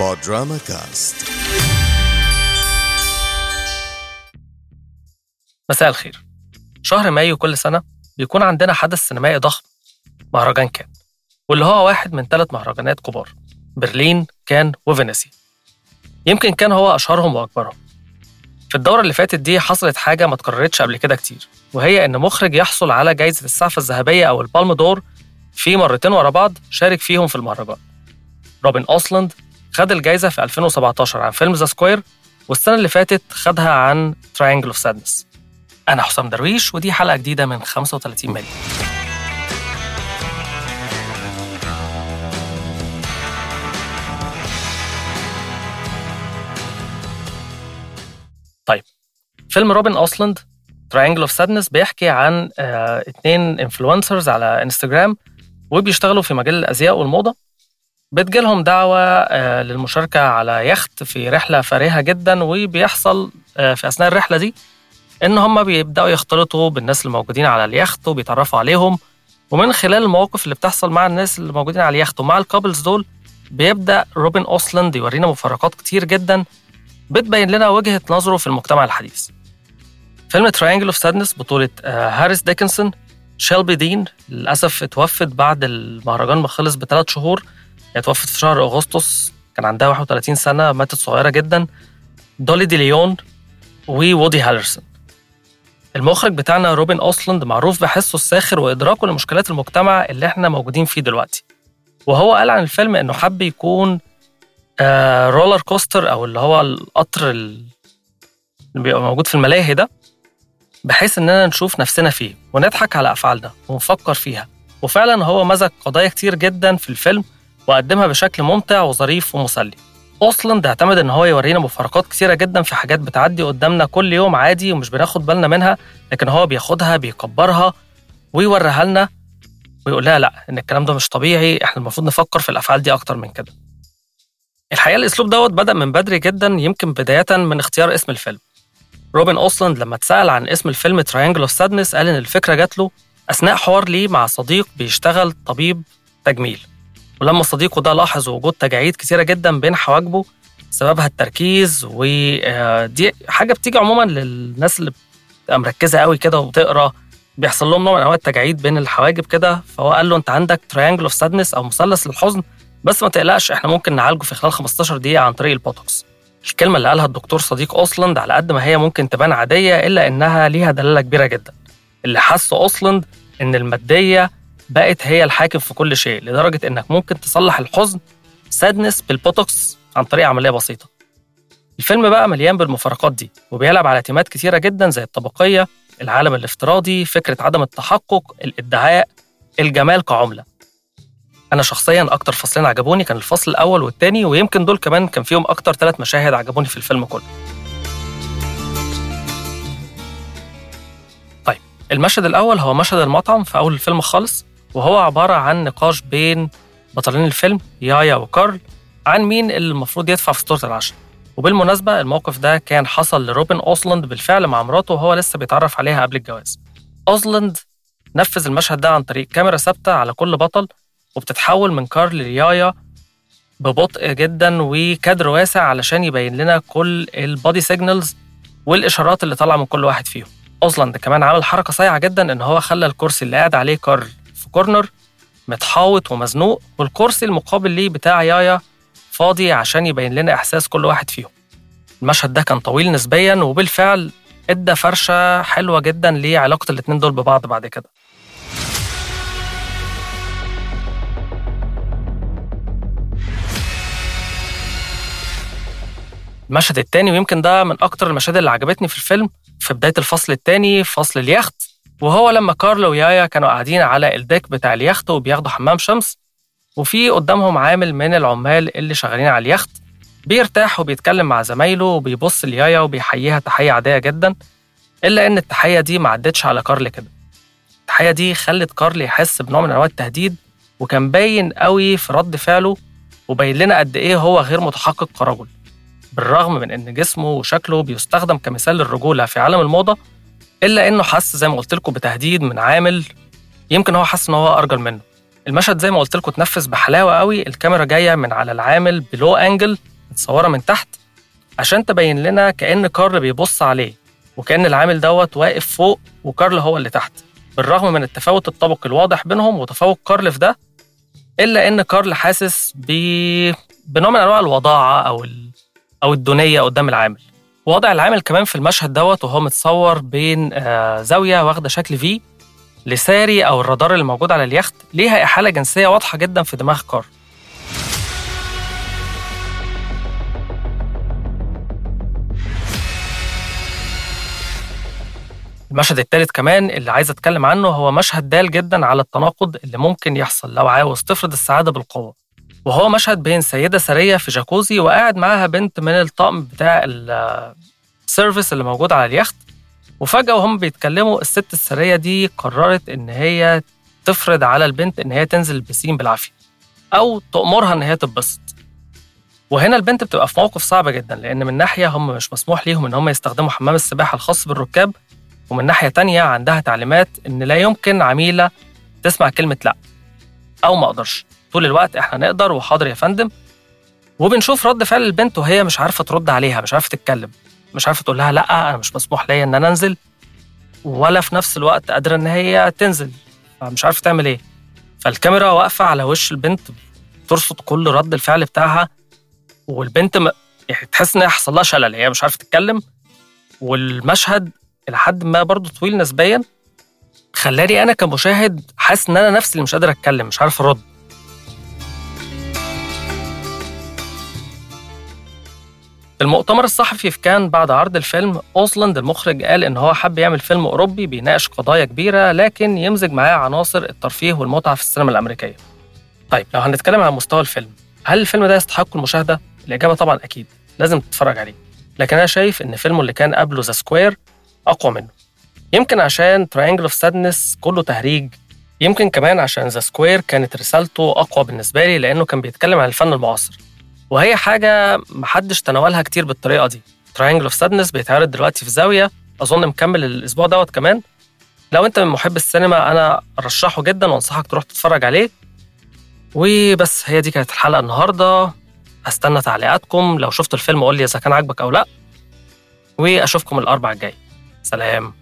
بودراما كاست مساء الخير. شهر مايو كل سنة بيكون عندنا حدث سينمائي ضخم مهرجان كان واللي هو واحد من ثلاث مهرجانات كبار برلين كان وفينيسيا. يمكن كان هو أشهرهم وأكبرهم. في الدورة اللي فاتت دي حصلت حاجة ما اتكررتش قبل كده كتير وهي إن مخرج يحصل على جايزة السعفة الذهبية أو البالم دور في مرتين ورا بعض شارك فيهم في المهرجان. روبن أوسلاند خد الجايزة في 2017 عن فيلم The Square والسنة اللي فاتت خدها عن Triangle of Sadness أنا حسام درويش ودي حلقة جديدة من 35 مليون طيب فيلم روبن أوسلاند Triangle of Sadness بيحكي عن آه اتنين influencers على انستجرام وبيشتغلوا في مجال الازياء والموضة. بتجيلهم دعوة آه للمشاركة على يخت في رحلة فارهة جدا وبيحصل آه في أثناء الرحلة دي إن هم بيبدأوا يختلطوا بالناس الموجودين على اليخت وبيتعرفوا عليهم. ومن خلال المواقف اللي بتحصل مع الناس اللي موجودين على اليخت ومع ال couples دول بيبدأ روبن أوسلاند يورينا مفارقات كتير جدا بتبين لنا وجهة نظره في المجتمع الحديث. فيلم Triangle of Sadness بطولة آه هاريس ديكنسون شيلبي دين للأسف اتوفت بعد المهرجان ما خلص بثلاث شهور. هي اتوفت في شهر أغسطس كان عندها 31 سنة ماتت صغيرة جدا دولي دي ليون وودي هالرسون. المخرج بتاعنا روبن أوسلاند معروف بحسه الساخر وإدراكه لمشكلات المجتمع اللي إحنا موجودين فيه دلوقتي. وهو قال عن الفيلم إنه حب يكون آه roller coaster أو اللي هو القطر اللي بيبقى موجود في الملاهي ده بحيث إننا نشوف نفسنا فيه ونضحك على أفعالنا ونفكر فيها. وفعلا هو مزج قضايا كتير جدا في الفيلم وقدمها بشكل ممتع وظريف ومسلي. اوسلاند اعتمد إن هو يورينا مفارقات كتيره جدا في حاجات بتعدي قدامنا كل يوم عادي ومش بناخد بالنا منها لكن هو بياخدها بيكبرها ويوريها لنا ويقول لنا لا إن الكلام ده مش طبيعي إحنا المفروض نفكر في الأفعال دي أكتر من كده. الحقيقة الأسلوب دوت بدأ من بدري جدا يمكن بداية من اختيار اسم الفيلم. روبن اوسلاند لما اتسأل عن اسم الفيلم Triangle of Sadness قال إن الفكرة جات له أثناء حوار ليه مع صديق بيشتغل طبيب تجميل. ولما صديقه ده لاحظ وجود تجاعيد كتيرة جدا بين حواجبه سببها التركيز ودي حاجة بتيجي عموما للناس اللي بتبقى مركزة قوي كده وبتقرأ. بيحصل لهم نوع من أنواع التجاعيد بين الحواجب كده. فهو قال له أنت عندك Triangle of Sadness أو مثلث للحزن بس ما تقلقش إحنا ممكن نعالجه في خلال 15 دقيقة عن طريق البوتوكس. الكلمة اللي قالها الدكتور صديق أوسلاند على قد ما هي ممكن تبان عادية إلا إنها ليها دلالة كبيرة جدا. اللي حس أوسلاند إن المادية بقت هي الحاكم في كل شيء لدرجة إنك ممكن تصلح الحزن sadness بالبوتوكس عن طريق عملية بسيطة. الفيلم بقى مليان بالمفارقات دي وبيلعب على تيمات كتيرة جدا زي الطبقية العالم الافتراضي فكرة عدم التحقق الإدعاء الجمال كعملة. أنا شخصيا أكتر فصلين عجبوني كان الفصل الأول والتاني ويمكن دول كمان كان فيهم أكتر ثلاث مشاهد عجبوني في الفيلم كله. طيب المشهد الأول هو مشهد المطعم في أول الفيلم خالص. وهو عبارة عن نقاش بين بطلين الفيلم يايا وكارل عن مين اللي المفروض يدفع فاتورة العشاء وبالمناسبة الموقف ده كان حصل لروبن أوسلاند بالفعل مع مراته وهو لسه بيتعرف عليها قبل الجواز. أوسلاند نفذ المشهد ده عن طريق كاميرا ثابتة على كل بطل وبتتحول من كارل ليايا ببطء جدا وكادر واسع علشان يبين لنا كل ال body signals والإشارات اللي طالعة من كل واحد فيهم. أوسلاند كمان عمل حركة صايعة جدا إن هو خلى الكرسي اللي قاعد عليه كارل كورنر متحاوط ومزنوق والكرسي المقابل ليه بتاع يايا فاضي عشان يبين لنا إحساس كل واحد فيهم. المشهد ده كان طويل نسبيا وبالفعل إدى فرشة حلوة جدا لعلاقة الاتنين دول ببعض بعد كده. المشهد التاني ويمكن ده من أكتر المشاهد اللي عجبتني في الفيلم في بداية الفصل التاني فصل اليخت. وهو لما كارلو ويايا كانوا قاعدين على الديك بتاع اليخت وبياخدوا حمام شمس وفي قدامهم عامل من العمال اللي شغالين على اليخت بيرتاح وبيتكلم مع زمايله وبيبص ليايا وبيحييها تحية عادية جدا إلا إن التحية دي ما عدتش على كارل كده. التحية دي خلت كارل يحس بنوع من أنواع التهديد وكان باين قوي في رد فعله وبين لنا قد إيه هو غير متحقق كرجل. بالرغم من إن جسمه وشكله بيستخدم كمثال للرجولة في عالم الموضة إلا إنه حس زي ما قلت لكم بتهديد من عامل يمكن هو حس إن هو أرجل منه. المشهد زي ما قلت لكم اتنفذ بحلاوة قوي الكاميرا جاية من على العامل بلو أنجل متصورة من تحت عشان تبين لنا كأن كارل بيبص عليه وكأن العامل دوت واقف فوق وكارل هو اللي تحت. بالرغم من التفاوت الطبقي الواضح بينهم وتفوق كارل في ده إلا إن كارل حاسس ب... بنوع من أنواع الوضاعة أو ال... أو الدونية قدام العامل. وضع العامل كمان في المشهد دوت وهو متصور بين آه، زاوية واخدة شكل في لساري أو الرادار اللي موجود على اليخت. ليها إحالة جنسية واضحة جدا في دماغ كارل المشهد الثالث كمان اللي عايز أتكلم عنه هو مشهد دال جدا على التناقض اللي ممكن يحصل لو عاوز تفرض السعادة بالقوة. وهو مشهد بين سيدة ثرية في جاكوزي وقاعد معاها بنت من الطقم بتاع ال service اللي موجود على اليخت. وفجأة وهم بيتكلموا الست الثرية دي قررت إن هي تفرض على البنت إن هي تنزل البسين بالعافية أو تأمرها إن هي تتبسط. وهنا البنت بتبقى في موقف صعب جدا لأن من ناحية هم مش مسموح ليهم إن هم يستخدموا حمام السباحة الخاص بالركاب ومن ناحية تانية عندها تعليمات إن لا يمكن عميلة تسمع كلمة لأ أو ما أقدرش. طول الوقت إحنا نقدر وحاضر يا فندم. وبنشوف رد فعل البنت وهي مش عارفة ترد عليها مش عارفة تتكلم مش عارفة تقول لها لأ أنا مش مسموح ليا إن أنا أنزل ولا في نفس الوقت قادرة إن هي تنزل فمش عارفة تعمل إيه. فالكاميرا واقفة على وش البنت ترصد كل رد الفعل بتاعها والبنت م... يعني تحس هي حصل لها شلل هي مش عارفة تتكلم. والمشهد إلى حد ما برضه طويل نسبيا خلاني أنا كمشاهد حاسس إن أنا نفسي اللي مش قادر أتكلم مش عارف أرد. المؤتمر الصحفي في كان بعد عرض الفيلم أوسلاند المخرج قال إن هو حب يعمل فيلم أوروبي بيناقش قضايا كبيرة لكن يمزج معاه عناصر الترفيه والمتعة في السينما الأمريكية. طيب لو هنتكلم عن مستوى الفيلم، هل الفيلم ده يستحق المشاهدة؟ الإجابة طبعا أكيد، لازم تتفرج عليه. لكن أنا شايف إن فيلمه اللي كان قبله The Square أقوى منه يمكن عشان Triangle of Sadness كله تهريج يمكن كمان عشان The Square كانت رسالته أقوى بالنسبة لي لأنه كان بيتكلم عن الفن المعاصر وهي حاجة محدش تناولها كتير بالطريقة دي. Triangle of Sadness بيتعرض دلوقتي في زاوية أظن مكمل الأسبوع دوت كمان. لو أنت من محب السينما أنا أرشحه جدا وأنصحك تروح تتفرج عليه. وبس هي دي كانت الحلقة النهارده. أستنى تعليقاتكم. لو شفت الفيلم قول لي إذا كان عاجبك أو لأ. وأشوفكم الأربع الجاي. سلام.